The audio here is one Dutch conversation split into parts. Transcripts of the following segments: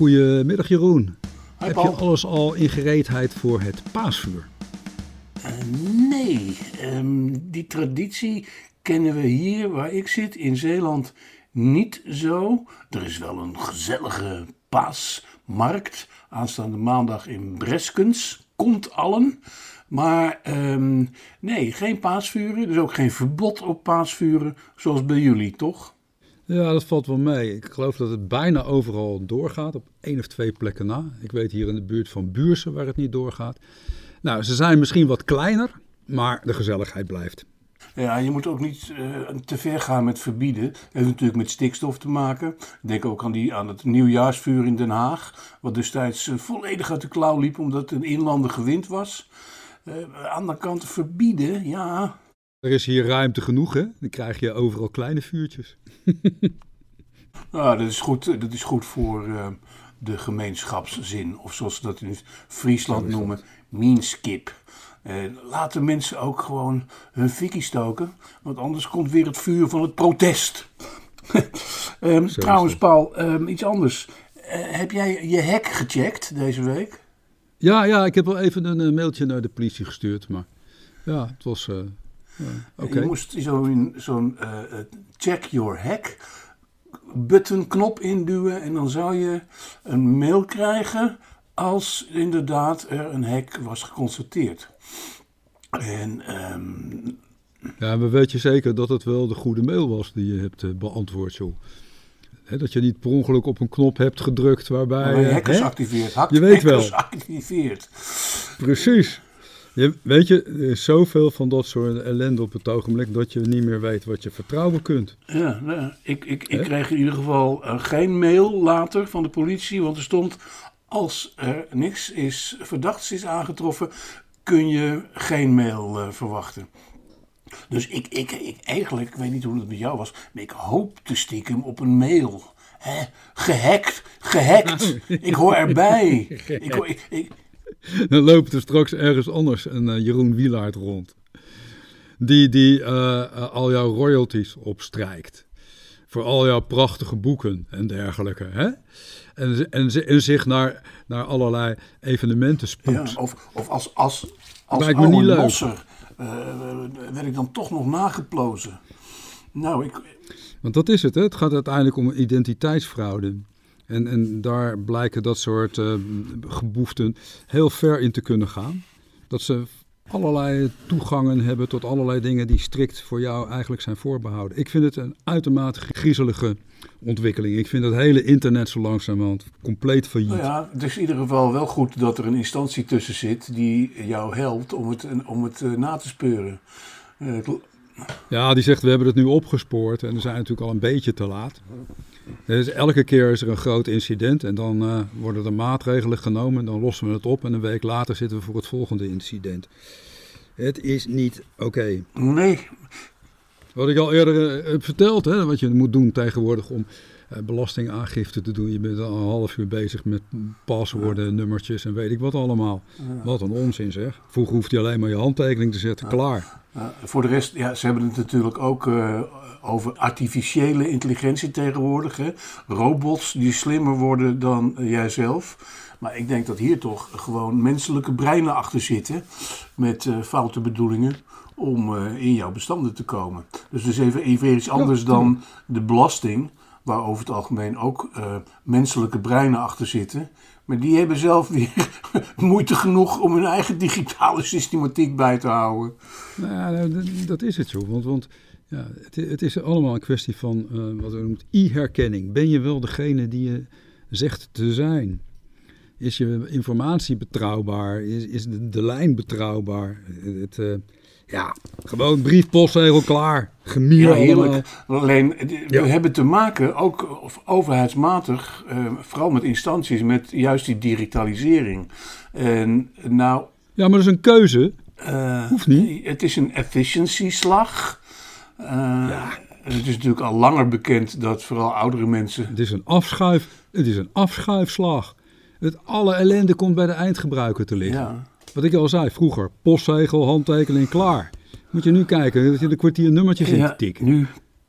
Goedemiddag Jeroen. Hi, Heb je alles al in gereedheid voor het paasvuur? Eh, nee, ehm, die traditie kennen we hier waar ik zit in Zeeland niet zo. Er is wel een gezellige paasmarkt aanstaande maandag in Breskens. Komt allen. Maar ehm, nee, geen paasvuren. Er is ook geen verbod op paasvuren zoals bij jullie, toch? Ja, dat valt wel mee. Ik geloof dat het bijna overal doorgaat, op één of twee plekken na. Ik weet hier in de buurt van Buurse waar het niet doorgaat. Nou, ze zijn misschien wat kleiner, maar de gezelligheid blijft. Ja, je moet ook niet eh, te ver gaan met verbieden. Het heeft natuurlijk met stikstof te maken. Denk ook aan, die, aan het nieuwjaarsvuur in Den Haag. Wat destijds eh, volledig uit de klauw liep omdat het een inlandige wind was. Eh, aan de andere kant verbieden, ja. Er is hier ruimte genoeg, hè? Dan krijg je overal kleine vuurtjes. Nou, dat is goed, dat is goed voor eh, de gemeenschapszin. Of zoals ze dat in Friesland noemen, meanskip. Eh, laten mensen ook gewoon hun fikkie stoken. Want anders komt weer het vuur van het protest. Is trouwens. Paul, ehm, iets anders. Eh, heb jij je hek gecheckt deze week? Ja, ja, ik heb wel even een mailtje naar de politie gestuurd, maar ja, het was Je moest zo'n zo'n eh, eh, check your hack button knop induwen en dan zou je een mail krijgen als inderdaad er een hack was geconstateerd. En ehm, Ja, maar weet je zeker dat het wel de goede mail was die je hebt eh, beantwoord, joh? Dat je niet per ongeluk op een knop hebt gedrukt waarbij... maar je hackers activeert. Je weet wel. activeert. Precies. Je, weet je, er is zoveel van dat soort ellende op het ogenblik dat je niet meer weet wat je vertrouwen kunt. Ja, ja. ik, ik, ik kreeg in ieder geval eh, geen mail later van de politie, want er stond: als er niks is verdachts is aangetroffen, kun je geen mail eh, verwachten. Dus ik, ik, ik, eigenlijk, ik weet niet hoe het met jou was, maar ik hoopte stiekem op een mail. Hè? Gehackt, gehackt. Ik hoor erbij. Ik, hoor- ik, ik, Dan loopt er straks ergens anders een eh, Jeroen Wielaert rond. Die, die eh, eh, al jouw royalties opstrijkt. Voor al jouw prachtige boeken en dergelijke. Hè? En, en, zich naar, naar allerlei evenementen spoedt. Ja, of, of als, als, als Lijkt me niet losser werd ik dan toch nog nageplozen. Nou, ik, Want dat is het, hè? het gaat uiteindelijk om identiteitsfraude. En, en daar blijken dat soort eh, geboeften heel ver in te kunnen gaan. Dat ze allerlei toegangen hebben tot allerlei dingen die strikt voor jou eigenlijk zijn voorbehouden. Ik vind het een uitermate griezelige ontwikkeling. Ik vind het hele internet zo langzamerhand compleet failliet. nou ja, het is in ieder geval wel goed dat er een instantie tussen zit die jou helpt om het, om het eh, na te speuren. Eh, Ja, die zegt we hebben het nu opgespoord en we zijn natuurlijk al een beetje te laat. Elke keer is er een groot incident en dan eh, worden er maatregelen genomen. Dan lossen we het op en een week later zitten we voor het volgende incident. Het is niet oké. nee, Wat ik al eerder eh, heb verteld, hè, wat je moet doen tegenwoordig om eh, belastingaangifte te doen. Je bent al een half uur bezig met paswoorden, nummertjes en weet ik wat allemaal. Wat een onzin zeg. Vroeger hoefde je alleen maar je handtekening te zetten, klaar. voor de rest, ja, ze hebben het natuurlijk ook eh, over artificiële intelligentie tegenwoordig. Hè? Robots die slimmer worden dan jijzelf. Maar ik denk dat hier toch gewoon menselijke breinen achter zitten. Met eh, foute bedoelingen om eh, in jouw bestanden te komen. Dus dat is even, even iets anders dan de belasting. Waar over het algemeen ook eh, menselijke breinen achter zitten. Maar die hebben zelf weer moeite genoeg om hun eigen digitale systematiek bij te houden. Nou ja, nou, dat is het zo. Want, want ja, het, het is allemaal een kwestie van eh, wat we noemen e-herkenning. Ben je wel degene die je zegt te zijn? Is je informatie betrouwbaar? Is, is de, de lijn betrouwbaar? Het, ja, gewoon brief, postzegel, klaar. Gemier Ja, allemaal. heerlijk. Alleen, eh, we Ja. hebben te maken, ook of- overheidsmatig, eh, vooral met instanties, met juist die digitalisering. En nou, Ja, maar dat is een keuze. eh, Hoeft niet. Het is een efficiency-slag. Eh, Het is natuurlijk al langer bekend dat vooral oudere mensen. Het is een afschuif. Het is een afschuifslag. Het, alle ellende komt bij de eindgebruiker te liggen. Ja, Wat ik al zei vroeger, postzegel, handtekening, klaar. Moet je nu kijken dat je een kwartier nummertjes in ja tikken. nu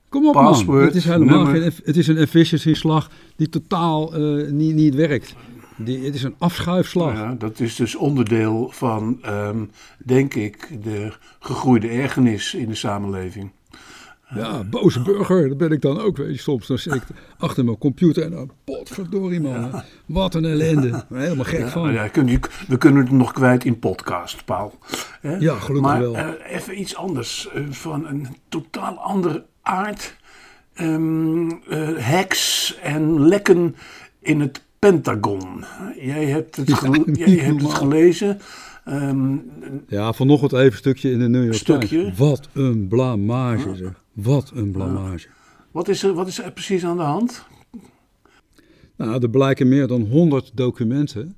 Kom op man, Password, het is helemaal nummer. geen, het is een efficiency slag die totaal eh, niet, niet werkt. Die, het is een afschuifslag. Ja, dat is dus onderdeel van, ehm, denk ik, de gegroeide ergernis in de samenleving. Ja, boze burger, dat ben ik dan ook, weet je. Soms dan zit ik achter mijn computer en dan, potverdorie man, hè. wat een ellende. Helemaal gek Ja, van. ja, we kunnen het nog kwijt in podcast, Paul. Ja, gelukkig maar, wel. eh, even iets anders, eh, van een totaal andere aard. Hacks en lekken in het Pentagon. Jij hebt het, gele- jij hebt het gelezen. Ehm, Ja, vanochtend even een stukje in de New York Stukje? Times. Wat een blamage zeg. Wat een blamage. wat, is er, wat is er precies aan de hand? Nou, er blijken meer dan 100 documenten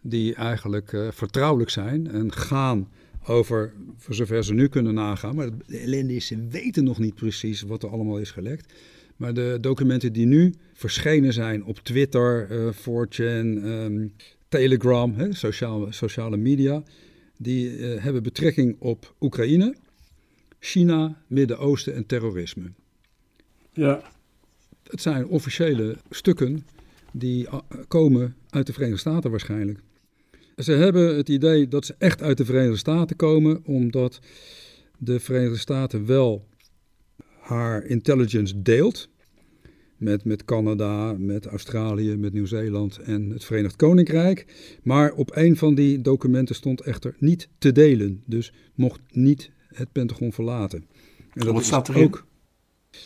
die eigenlijk eh, vertrouwelijk zijn en gaan over, voor zover ze nu kunnen nagaan. Maar de ellende is, ze weten nog niet precies wat er allemaal is gelekt. Maar de documenten die nu verschenen zijn op Twitter, eh 4chan, ehm, Telegram, hè, sociale, sociale media, die eh, hebben betrekking op Oekraïne, China, Midden-Oosten en terrorisme. Ja. Het zijn officiële stukken die ah, komen uit de Verenigde Staten waarschijnlijk. Ze hebben het idee dat ze echt uit de Verenigde Staten komen, omdat de Verenigde Staten wel haar intelligence deelt met, met Canada, met Australië, met Nieuw-Zeeland en het Verenigd Koninkrijk. Maar op een van die documenten stond echter niet te delen, dus mocht niet het Pentagon verlaten. En Wat is staat erin? Ook,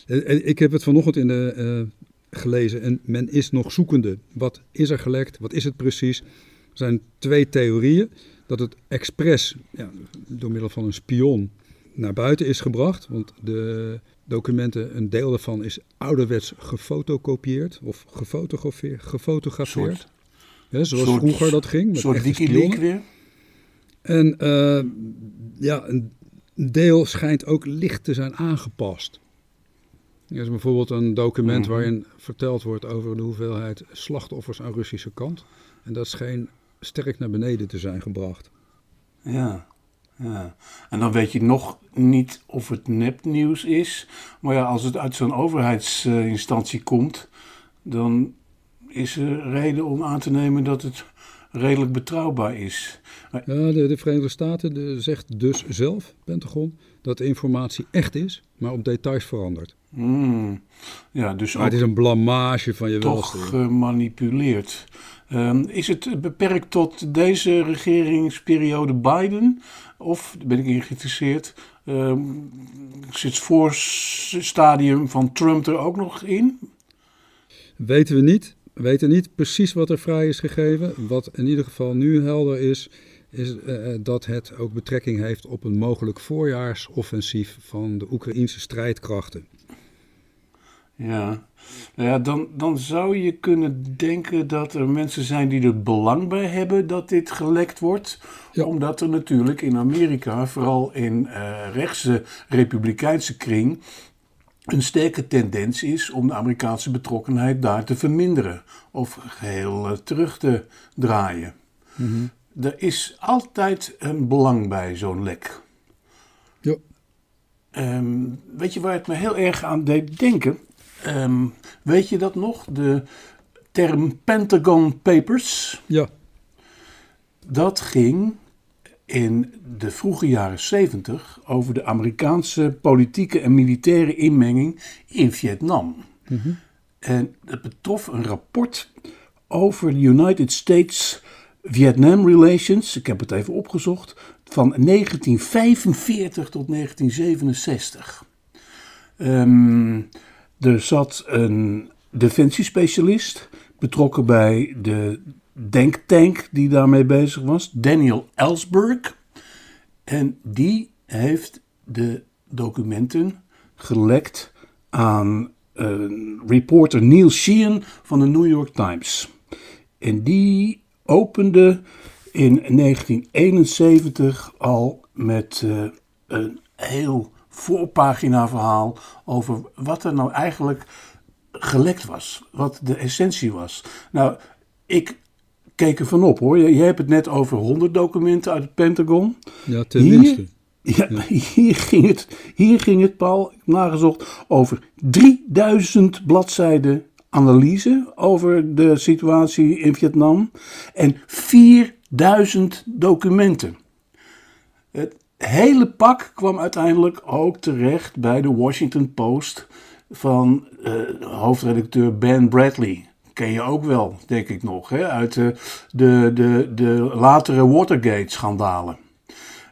Eh, eh, ik heb het vanochtend in de, eh, gelezen en men is nog zoekende. Wat is er gelekt? Wat is het precies? Er zijn twee theorieën. Dat het expres ja, door middel van een spion naar buiten is gebracht. Want de documenten, een deel daarvan is ouderwets gefotokopieerd of gefotografeerd. gefotografeerd. Soort, Ja, zoals soort- vroeger dat ging. een Met soort Wikileaks weer? En eh, ja, een deel schijnt ook licht te zijn aangepast. Er is bijvoorbeeld een document Mhm. waarin verteld wordt over de hoeveelheid slachtoffers aan Russische kant. En dat scheen sterk naar beneden te zijn gebracht. Ja, ja. En dan weet je nog niet of het nepnieuws is. Maar ja, als het uit zo'n overheidsinstantie komt, dan is er reden om aan te nemen dat het redelijk betrouwbaar is. Ja, de, de Verenigde Staten de, zegt dus zelf, Pentagon, dat de informatie echt is, maar op details verandert. hmm, ja, dus Maar het is een blamage van je toch welste. gemanipuleerd. Ehm, is het beperkt tot deze regeringsperiode Biden? Of, ben ik geïnteresseerd, ehm, zit het voorstadium van Trump er ook nog in? Weten we niet. We weten niet precies wat er vrij is gegeven. Wat in ieder geval nu helder is, is eh, dat het ook betrekking heeft op een mogelijk voorjaarsoffensief van de Oekraïnse strijdkrachten. Ja, nou ja dan, dan zou je kunnen denken dat er mensen zijn die er belang bij hebben dat dit gelekt wordt. Ja. Omdat er natuurlijk in Amerika, vooral in eh rechtse republikeinse kring, een sterke tendens is om de Amerikaanse betrokkenheid daar te verminderen of geheel eh, terug te draaien. Er is altijd een belang bij zo'n lek. Ja. Ehm, weet je waar het me heel erg aan deed denken? Ehm, weet je dat nog? De term Pentagon Papers. Ja, Dat ging in de vroege jaren 70 over de Amerikaanse politieke en militaire inmenging in Vietnam. En het betrof een rapport over de United States Vietnam Relations. Ik heb het even opgezocht. Van 1945 tot 1967. Ehm, er zat een defensiespecialist betrokken bij de denktank die daarmee bezig was, Daniel Ellsberg. En die heeft de documenten gelekt aan een reporter Neil Sheehan van de New York Times. En die opende in 1971 al met eh, een heel voorpagina verhaal over wat er nou eigenlijk gelekt was. Wat de essentie was. Nou, ik keek er van op hoor. Je, je hebt het net over 100 documenten uit het Pentagon. ja tenminste. Ja, hier, ging het, hier ging het, Paul, nagezocht, over 3000 bladzijden analyse over de situatie in Vietnam en 4000 documenten. Het hele pak kwam uiteindelijk ook terecht bij de Washington Post van uh, hoofdredacteur Ben Bradley. Ken je ook wel, denk ik nog, hè? uit de, de, de, de latere Watergate-schandalen.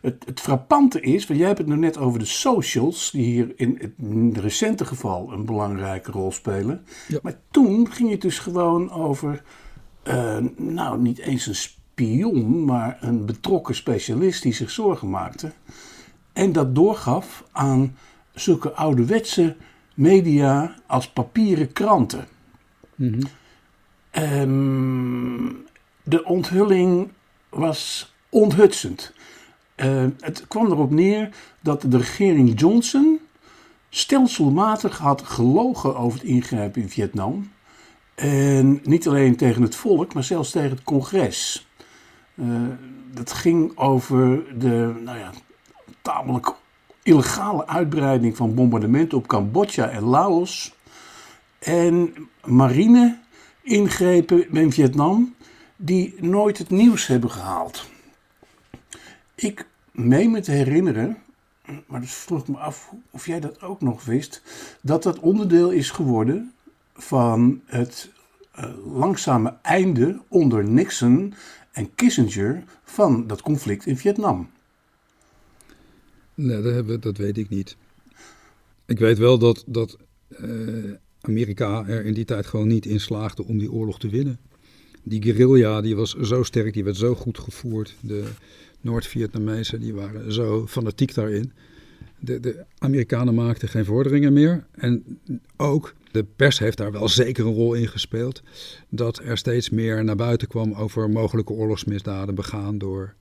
Het, het, frappante is, want jij hebt het nu net over de socials, die hier in het recente geval een belangrijke rol spelen. Maar toen ging het dus gewoon over, uh, nou niet eens een spion, maar een betrokken specialist die zich zorgen maakte. En dat doorgaf aan zulke ouderwetse media als papieren kranten. Mm de onthulling was onthutsend. Uh, het kwam erop neer dat de regering Johnson stelselmatig had gelogen over het ingrijpen in Vietnam. En niet alleen tegen het volk, maar zelfs tegen het congres. Uh, dat ging over de nou ja, tamelijk illegale uitbreiding van bombardementen op Cambodja en Laos. En marine ingrepen in Vietnam die nooit het nieuws hebben gehaald. Ik meen me te herinneren, maar dus vroeg me af of jij dat ook nog wist, dat dat onderdeel is geworden van het uh, langzame einde onder Nixon en Kissinger van dat conflict in Vietnam. Nee, dat, hebben, dat weet ik niet. Ik weet wel dat, dat uh, Amerika er in die tijd gewoon niet in slaagde om die oorlog te winnen. Die guerrilla die was zo sterk, die werd zo goed gevoerd. De Noord-Vietnamezen die waren zo fanatiek daarin. De, de, Amerikanen maakten geen vorderingen meer. En ook de pers heeft daar wel zeker een rol in gespeeld. Dat er steeds meer naar buiten kwam over mogelijke oorlogsmisdaden begaan door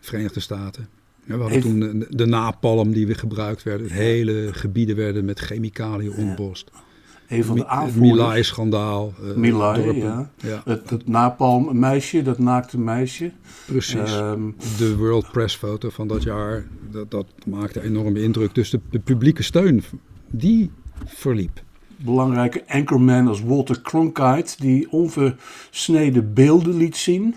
Verenigde Staten. we hadden toen de, napalm die weer gebruikt werd. Hele gebieden werden met chemicaliën ontbost. Een van de aanvoerders. Het Milai-schandaal. Uh, Milai, ja. ja. Het, het napalm meisje, dat naakte meisje. Precies. Um, de World Press foto van dat jaar, dat, dat maakte enorme indruk. Dus de, de publieke steun, die verliep. Belangrijke anchorman als Walter Cronkite, die onversneden beelden liet zien.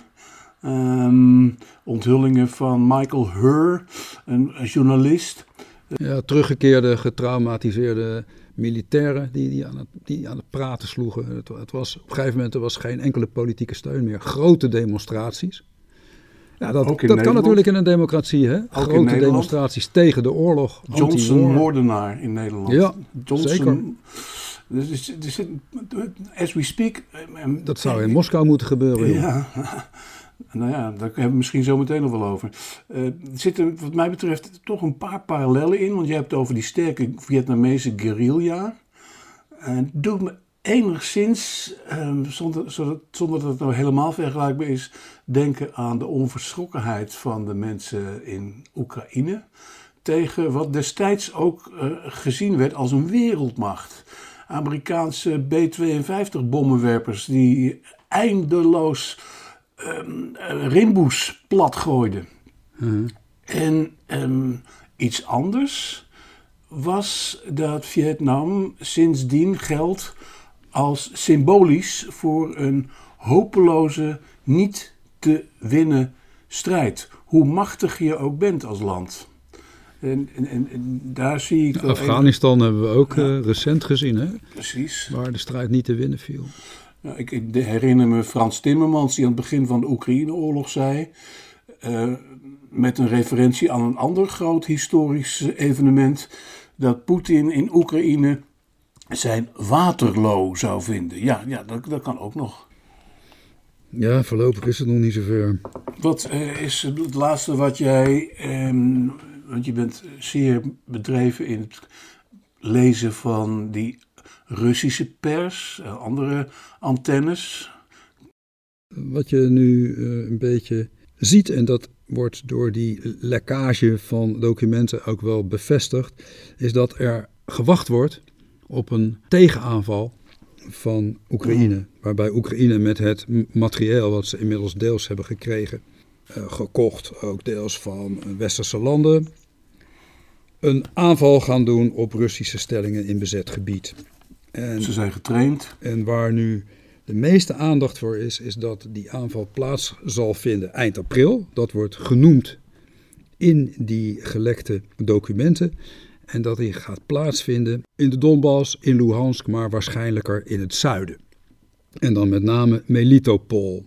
Um, onthullingen van Michael Hur, een, een journalist. Ja, teruggekeerde, getraumatiseerde militairen die, die, aan het, die aan het praten sloegen. Het, het, was, op een gegeven moment er was geen enkele politieke steun meer. Grote demonstraties. Ja, dat, dat kan natuurlijk in een democratie, hè? Grote demonstraties tegen de oorlog. Johnson moordenaar in Nederland. Ja, Johnson, zeker. Dus, dus, as we speak... Eh, dat zou in Moskou moeten gebeuren. Ja, nou ja, daar hebben we misschien zo meteen nog wel over. Uh, er zitten wat mij betreft toch een paar parallellen in. Want je hebt het over die sterke Vietnamese guerrilla. En het doet me enigszins, um, zonder, zonder dat het nou helemaal vergelijkbaar is, denken aan de onverschrokkenheid van de mensen in Oekraïne. Tegen wat destijds ook uh, gezien werd als een wereldmacht. Amerikaanse B-52-bommenwerpers die eindeloos um, rimboes plat gooide. Mhm. En um, iets anders was dat Vietnam sindsdien geldt als symbolisch voor een hopeloze, niet te winnen strijd. Hoe machtig je ook bent als land. En, en, en, daar zie ik. Afghanistan hebben we ook ja. uh, recent gezien, hè? Precies. Waar de strijd niet te winnen viel. Nou, ik, ik, herinner me Frans Timmermans die aan het begin van de Oekraïne-oorlog zei, uh, met een referentie aan een ander groot historisch evenement, dat Poetin in Oekraïne zijn Waterloo zou vinden. Ja, ja dat, dat kan ook nog. Ja, voorlopig is het nog niet zover. Wat uh, is het laatste wat jij, um, want je bent zeer bedreven in het lezen van die Russische pers, eh, andere antennes. Wat je nu uh, een beetje ziet, en dat wordt door die lekkage van documenten ook wel bevestigd, is dat er gewacht wordt op een tegenaanval van Oekraïne. Waarbij Oekraïne met het materieel wat ze inmiddels deels hebben gekregen, uh, gekocht, ook deels van westerse landen, een aanval gaan doen op Russische stellingen in bezet gebied. En, Ze zijn getraind. En waar nu de meeste aandacht voor is, is dat die aanval plaats zal vinden eind april. Dat wordt genoemd in die gelekte documenten. En dat die gaat plaatsvinden in de Donbass, in Luhansk, maar waarschijnlijker in het zuiden. En dan met name Melitopol.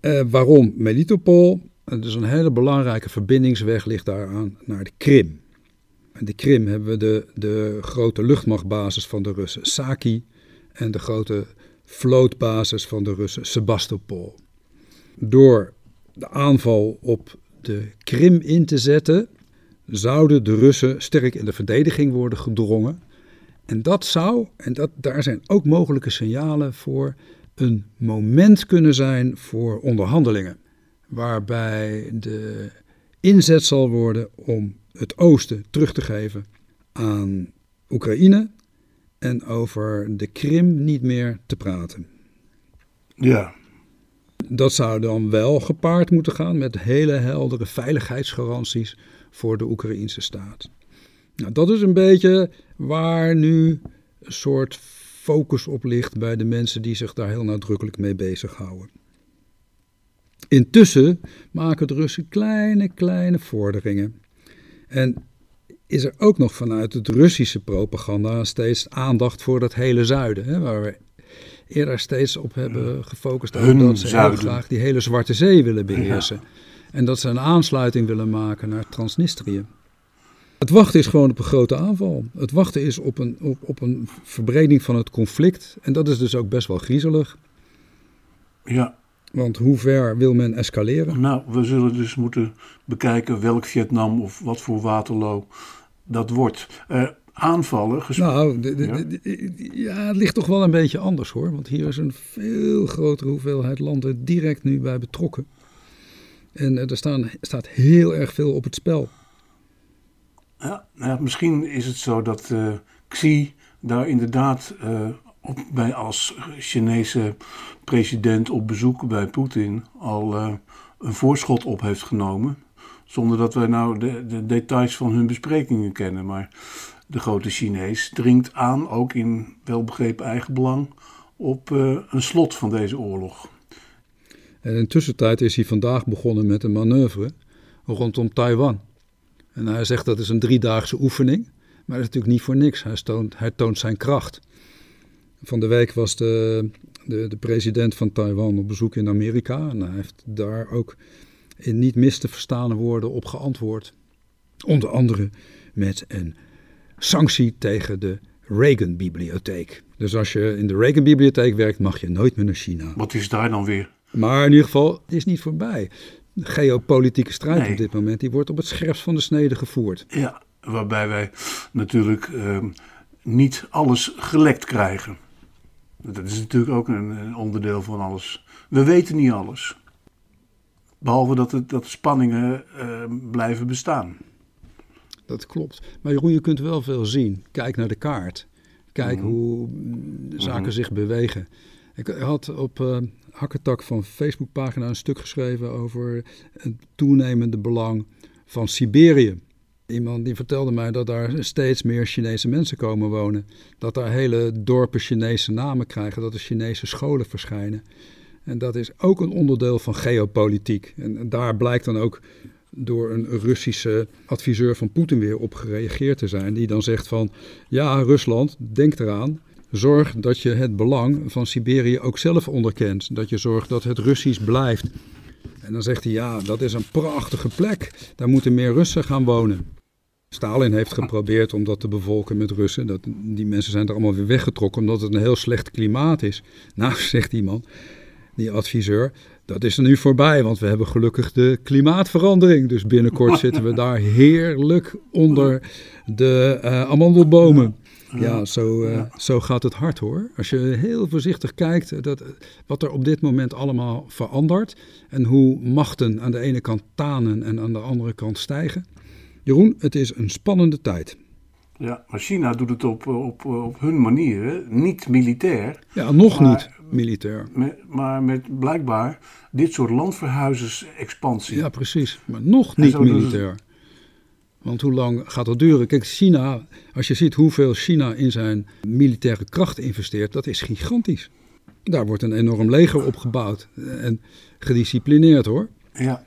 Eh, waarom Melitopol? Het is een hele belangrijke verbindingsweg ligt daaraan naar de Krim. De Krim hebben we de, de grote luchtmachtbasis van de Russen, Saki, en de grote vlootbasis van de Russen, Sebastopol. Door de aanval op de Krim in te zetten, zouden de Russen sterk in de verdediging worden gedrongen. En dat zou, en dat, daar zijn ook mogelijke signalen voor, een moment kunnen zijn voor onderhandelingen. Waarbij de inzet zal worden om het oosten terug te geven aan Oekraïne en over de Krim niet meer te praten. Ja. Dat zou dan wel gepaard moeten gaan met hele heldere veiligheidsgaranties voor de Oekraïnse staat. Nou, dat is een beetje waar nu een soort focus op ligt bij de mensen die zich daar heel nadrukkelijk mee bezighouden. Intussen maken de Russen kleine, kleine vorderingen. En is er ook nog vanuit het Russische propaganda steeds aandacht voor dat hele zuiden, hè, waar we eerder steeds op hebben gefocust. dat ze heel graag die hele Zwarte Zee willen beheersen. En dat ze een aansluiting willen maken naar Transnistrië. Het wachten is gewoon op een grote aanval. Het wachten is op een, op, op een verbreding van het conflict. En dat is dus ook best wel griezelig. Ja. Want hoe ver wil men escaleren? Nou, we zullen dus moeten bekijken welk Vietnam of wat voor Waterloo dat wordt. Uh, aanvallen. Nou, ja? ja? het ligt toch wel een beetje anders hoor. Want hier is een veel grotere hoeveelheid landen direct nu bij betrokken. En er staan, staat heel erg veel op het spel. Ja, nou, misschien is het zo dat uh, Xi daar inderdaad uh, bij als Chinese president op bezoek bij Poetin al uh, een voorschot op heeft genomen. Zonder dat wij nou de, de, details van hun besprekingen kennen. Maar de grote Chinees dringt aan, ook in welbegrepen eigenbelang, op een slot van deze oorlog. En in is hij vandaag begonnen met een manoeuvre rondom Taiwan. En hij zegt dat is een driedaagse oefening. Maar dat is natuurlijk niet voor niks. Hij toont, hij toont zijn kracht. Van de week was de, de, de, president van Taiwan op bezoek in Amerika. En hij heeft daar ook in niet mis te verstaande woorden op geantwoord. Onder andere met een sanctie tegen de Reagan-bibliotheek. Dus als je in de Reagan-bibliotheek werkt, mag je nooit meer naar China. Wat is daar dan weer? Maar in ieder geval, het is niet voorbij. De geopolitieke strijd op dit moment, die wordt op het scherpst van de snede gevoerd. Ja, waarbij wij natuurlijk ehm, niet alles gelekt krijgen. Dat is natuurlijk ook een, onderdeel van alles. We weten niet alles. Behalve dat, het, dat spanningen ehm, blijven bestaan. Dat klopt. Maar Jeroen, je kunt wel veel zien. Kijk naar de kaart. Kijk mhm. hoe zaken mhm. zich bewegen. Ik had op uh, Hakketak van Facebookpagina een stuk geschreven over het toenemende belang van Siberië. Iemand die vertelde mij dat daar steeds meer Chinese mensen komen wonen. Dat daar hele dorpen Chinese namen krijgen, dat er Chinese scholen verschijnen. En dat is ook een onderdeel van geopolitiek. En daar blijkt dan ook door een Russische adviseur van Poetin weer op gereageerd te zijn. Die dan zegt van, ja Rusland, denk eraan, zorg dat je het belang van Siberië ook zelf onderkent. Dat je zorgt dat het Russisch blijft. En dan zegt hij, ja, dat is een prachtige plek. Daar moeten meer Russen gaan wonen. Stalin heeft geprobeerd om dat te bevolken met Russen. Dat, die mensen zijn er allemaal weer weggetrokken omdat het een heel slecht klimaat is. Nou, zegt iemand, die adviseur, dat is er nu voorbij, want we hebben gelukkig de klimaatverandering. Dus binnenkort zitten we daar heerlijk onder de uh, amandelbomen. Ja, zo, uh, zo gaat het hard hoor. Als je heel voorzichtig kijkt eh, dat, wat er op dit moment allemaal verandert en hoe machten aan de ene kant tanen en aan de andere kant stijgen. Jeroen, het is een spannende tijd. Ja, maar China doet het op, op, op hun manier, hè? niet militair. Ja, nog niet militair. Met, maar met blijkbaar dit soort landverhuizers-expansie. Ja, precies. Maar nog niet militair. Want hoe lang gaat dat duren? Kijk, China, als je ziet hoeveel China in zijn militaire kracht investeert, dat is gigantisch. Daar wordt een enorm leger opgebouwd en gedisciplineerd hoor. Ja,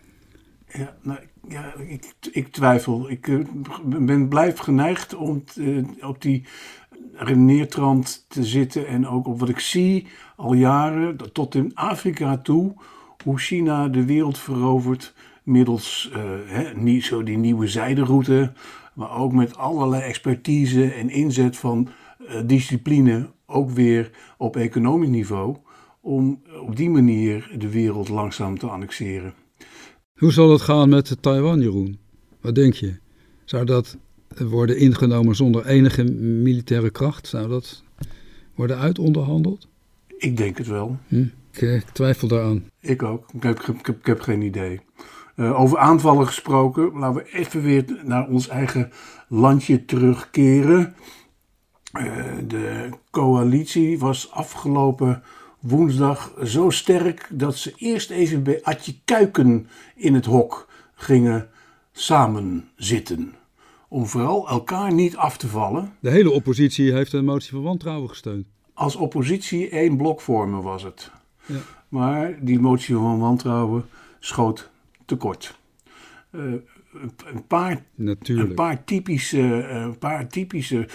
ja, nou, ja ik, ik twijfel. Ik uh, ben blijf geneigd om uh, op die redeneertrand te zitten en ook op wat ik zie al jaren, tot in Afrika toe, hoe China de wereld verovert middels hè, niet zo die nieuwe zijderoute, maar ook met allerlei expertise en inzet van discipline, ook weer op economisch niveau, om op die manier de wereld langzaam te annexeren. Hoe zal het gaan met Taiwan, Jeroen? Wat denk je? Zou dat worden ingenomen zonder enige militaire kracht? Zou dat worden uitonderhandeld? Ik denk het wel. Hm, ik, ik, twijfel daaraan. Ik ook. Ik heb, ik heb, ik heb geen idee. Uh, over aanvallen gesproken, laten we even weer naar ons eigen landje terugkeren. Uh, de coalitie was afgelopen woensdag zo sterk dat ze eerst even bij Atje Kuiken in het hok gingen samenzitten. Om vooral elkaar niet af te vallen. De hele oppositie heeft een motie van wantrouwen gesteund. Als oppositie één blok vormen was het. Ja. Maar die motie van wantrouwen schoot tekort. Uh, een, paar, Natuurlijk. een paar typische, een paar typische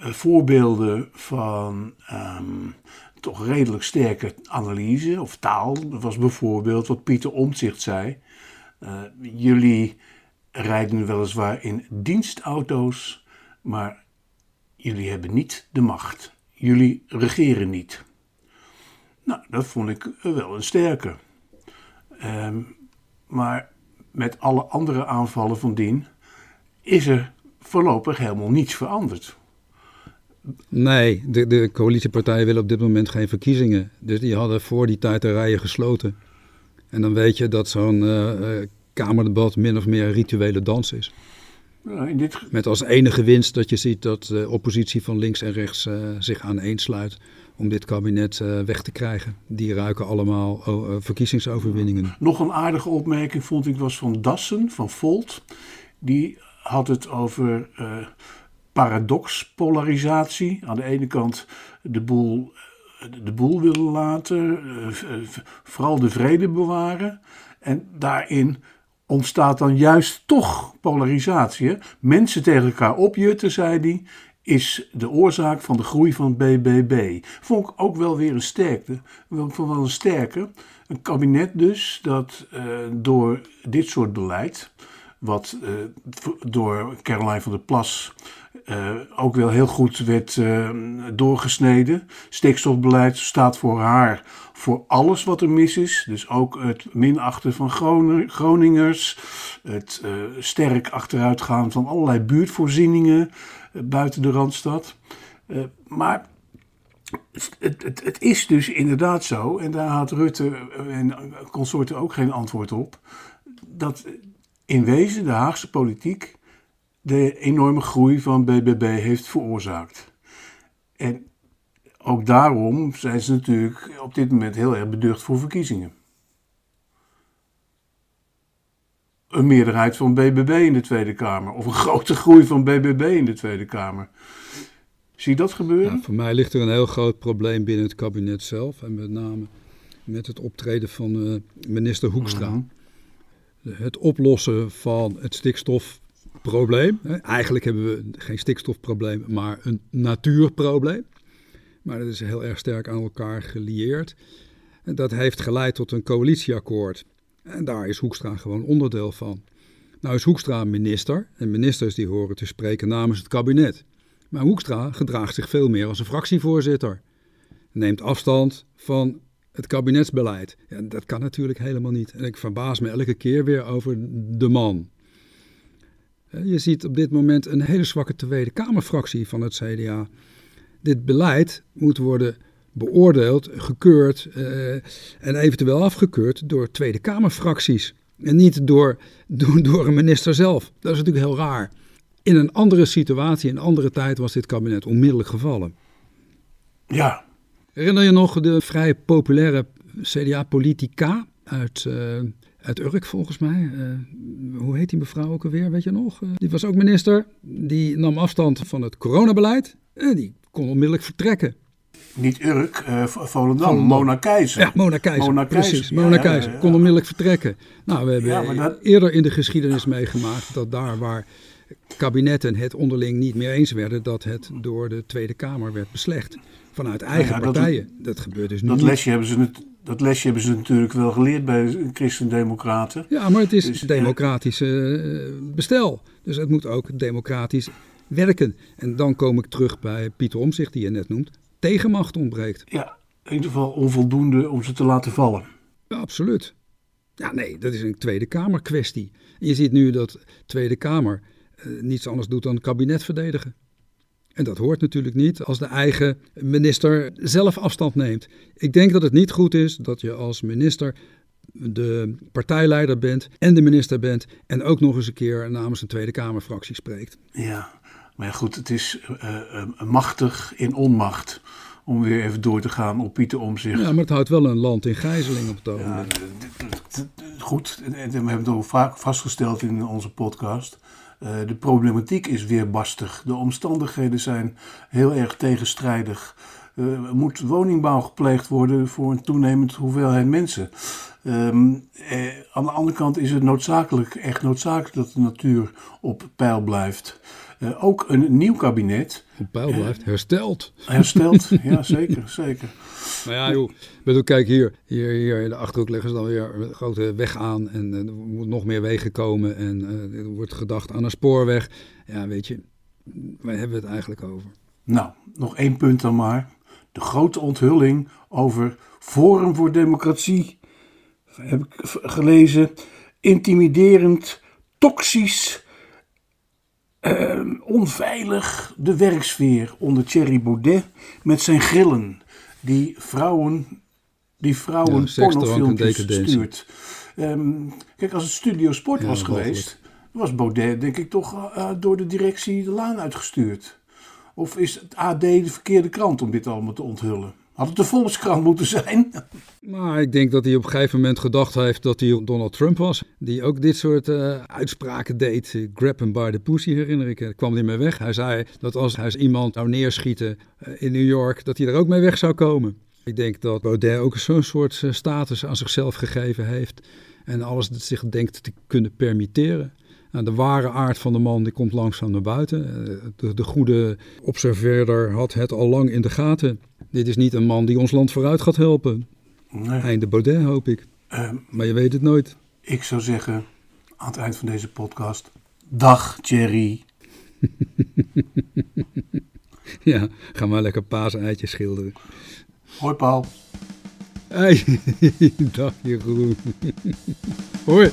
uh, voorbeelden van um, toch redelijk sterke analyse of taal. Was bijvoorbeeld wat Pieter Omtzigt zei. Uh, jullie rijden weliswaar in dienstauto's, maar jullie hebben niet de macht. Jullie regeren niet. Nou, dat vond ik wel een sterke. Um, maar met alle andere aanvallen van dien is er voorlopig helemaal niets veranderd. Nee, de, de coalitiepartijen willen op dit moment geen verkiezingen. Dus die hadden voor die tijd de rijen gesloten. En dan weet je dat zo'n uh, Kamerdebat min of meer een rituele dans is. Dit... Met als enige winst dat je ziet dat de oppositie van links en rechts uh, zich aaneensluit om dit kabinet uh, weg te krijgen. Die ruiken allemaal uh, verkiezingsoverwinningen. Nog een aardige opmerking vond ik was van Dassen, van Volt. Die had het over paradoxpolarisatie. Aan de ene kant de boel, de boel willen laten, vooral de vrede bewaren. En daarin ontstaat dan juist toch polarisatie. Mensen tegen elkaar opjutten, zei hij, is de oorzaak van de groei van BBB. Vond ik ook wel weer een sterkte. Vond wel een sterke. Een kabinet dus dat uh, door dit soort beleid, wat uh, door Caroline van der Plas uh, ook wel heel goed werd uh, doorgesneden. Stikstofbeleid staat voor haar voor alles wat er mis is. Dus ook het minachten van Groningers, het uh, sterk achteruitgaan van allerlei buurtvoorzieningen buiten de Randstad. maar het, het, het, is dus inderdaad zo, en daar had Rutte en consorten ook geen antwoord op, dat in wezen de Haagse politiek de enorme groei van BBB heeft veroorzaakt. En ook daarom zijn ze natuurlijk op dit moment heel erg beducht voor verkiezingen. Een meerderheid van BBB in de Tweede Kamer, of een grote groei van BBB in de Tweede Kamer. Zie je dat gebeuren? Ja, voor mij ligt er een heel groot probleem binnen het kabinet zelf. En met name met het optreden van uh, minister Hoekstra. -hmm. Het oplossen van het stikstofprobleem. Eigenlijk hebben we geen stikstofprobleem, maar een natuurprobleem. Maar dat is heel erg sterk aan elkaar gelieerd. Dat heeft geleid tot een coalitieakkoord. En daar is Hoekstra gewoon onderdeel van. Nou is Hoekstra minister. En ministers die horen te spreken namens het kabinet. Maar Hoekstra gedraagt zich veel meer als een fractievoorzitter. Neemt afstand van het kabinetsbeleid. Ja, dat kan natuurlijk helemaal niet. En ik verbaas me elke keer weer over de man. Je ziet op dit moment een hele zwakke Tweede Kamerfractie van het CDA. Dit beleid moet worden beoordeeld, gekeurd uh, en eventueel afgekeurd door Tweede Kamerfracties. En niet door, door, door een minister zelf. Dat is natuurlijk heel raar. In een andere situatie, in een andere tijd was dit kabinet onmiddellijk gevallen. Ja. Herinner je nog de vrij populaire CDA-politica uit uh, uit Urk volgens mij. Uh, hoe heet die mevrouw ook alweer, weet je nog? Uh, die was ook minister. Die nam afstand van het coronabeleid. En die kon onmiddellijk vertrekken. Niet Urk, uh, Volendam, Mona Keizer. Ja, Mona Keizer, Mona Keizer. precies. Mona ja, Keizer, kon onmiddellijk vertrekken. Nou, we hebben dat... eerder in de geschiedenis meegemaakt dat daar waar kabinetten het onderling niet meer eens werden, dat het door de Tweede Kamer werd beslecht. Vanuit eigen partijen. Dat, dat, gebeurt dus nu dat lesje hebben ze dat lesje hebben ze natuurlijk wel geleerd bij christendemocraten. Ja, maar het is dus, democratisch uh, bestel. Dus het moet ook democratisch werken. En dan kom ik terug bij Pieter Omzicht, die je net noemt. Tegenmacht ontbreekt. Ja, in ieder geval onvoldoende om ze te laten vallen. Ja, absoluut. Ja, nee, dat is een Tweede Kamer kwestie. Je ziet nu dat Tweede Kamer niets anders doet dan kabinet verdedigen. En dat hoort natuurlijk niet als de eigen minister zelf afstand neemt. Ik denk dat het niet goed is dat je als minister de partijleider bent en de minister bent en ook nog eens een keer namens een Tweede Kamerfractie spreekt. Ja, maar goed, het is uh, machtig in onmacht om weer even door te gaan op Pieter Omzicht. Ja, maar het houdt wel een land in gijzeling op het ogenblik. Ja, goed, we hebben het ook vaak vastgesteld in onze podcast. Uh, de problematiek is weerbarstig. De omstandigheden zijn heel erg tegenstrijdig. Uh, er moet woningbouw gepleegd worden voor een toenemend hoeveelheid mensen. Um, eh, aan de andere kant is het noodzakelijk, echt noodzakelijk dat de natuur op peil blijft. Uh, ook een nieuw kabinet. Op peil blijft, hersteld. Hersteld, ja zeker, zeker. Nou ja, joh, bedoel, kijk hier, hier, hier in de Achterhoek leggen ze dan weer een grote weg aan en er moet nog meer wegen komen en er wordt gedacht aan een spoorweg. Ja, weet je, waar hebben we het eigenlijk over? Nou, nog één punt dan maar. De grote onthulling over Forum voor Democratie, heb ik gelezen, intimiderend, toxisch, uh, onveilig de werksfeer onder Thierry Baudet met zijn grillen die vrouwen, die vrouwen ja, pornofilmpjes stuurt. Um, kijk, als het Studio Sport was geweest, was Baudet denk ik toch uh, door de directie de laan uitgestuurd. Of is het AD de verkeerde krant om dit allemaal te onthullen? Had het de Volkskrant moeten zijn? Maar ik denk dat hij op een gegeven moment gedacht heeft dat hij Donald Trump was. Die ook dit soort uh, uitspraken deed. Grab him by the pussy herinner ik. Daar kwam hij mee weg. Hij zei dat als hij iemand zou neerschieten uh, in New York, dat hij er ook mee weg zou komen. Ik denk dat Baudet ook zo'n soort uh, status aan zichzelf gegeven heeft. En alles dat zich denkt te kunnen permitteren. Nou, de ware aard van de man die komt langzaam naar buiten. De, de goede observeerder had het al lang in de gaten. Dit is niet een man die ons land vooruit gaat helpen. Nee. Einde Baudet, hoop ik. Uh, maar je weet het nooit. Ik zou zeggen, aan het eind van deze podcast... Dag, Thierry. ja, ga maar lekker paaseitjes schilderen. Hoi, Paul. Hey, dag Jeroen. Hoi.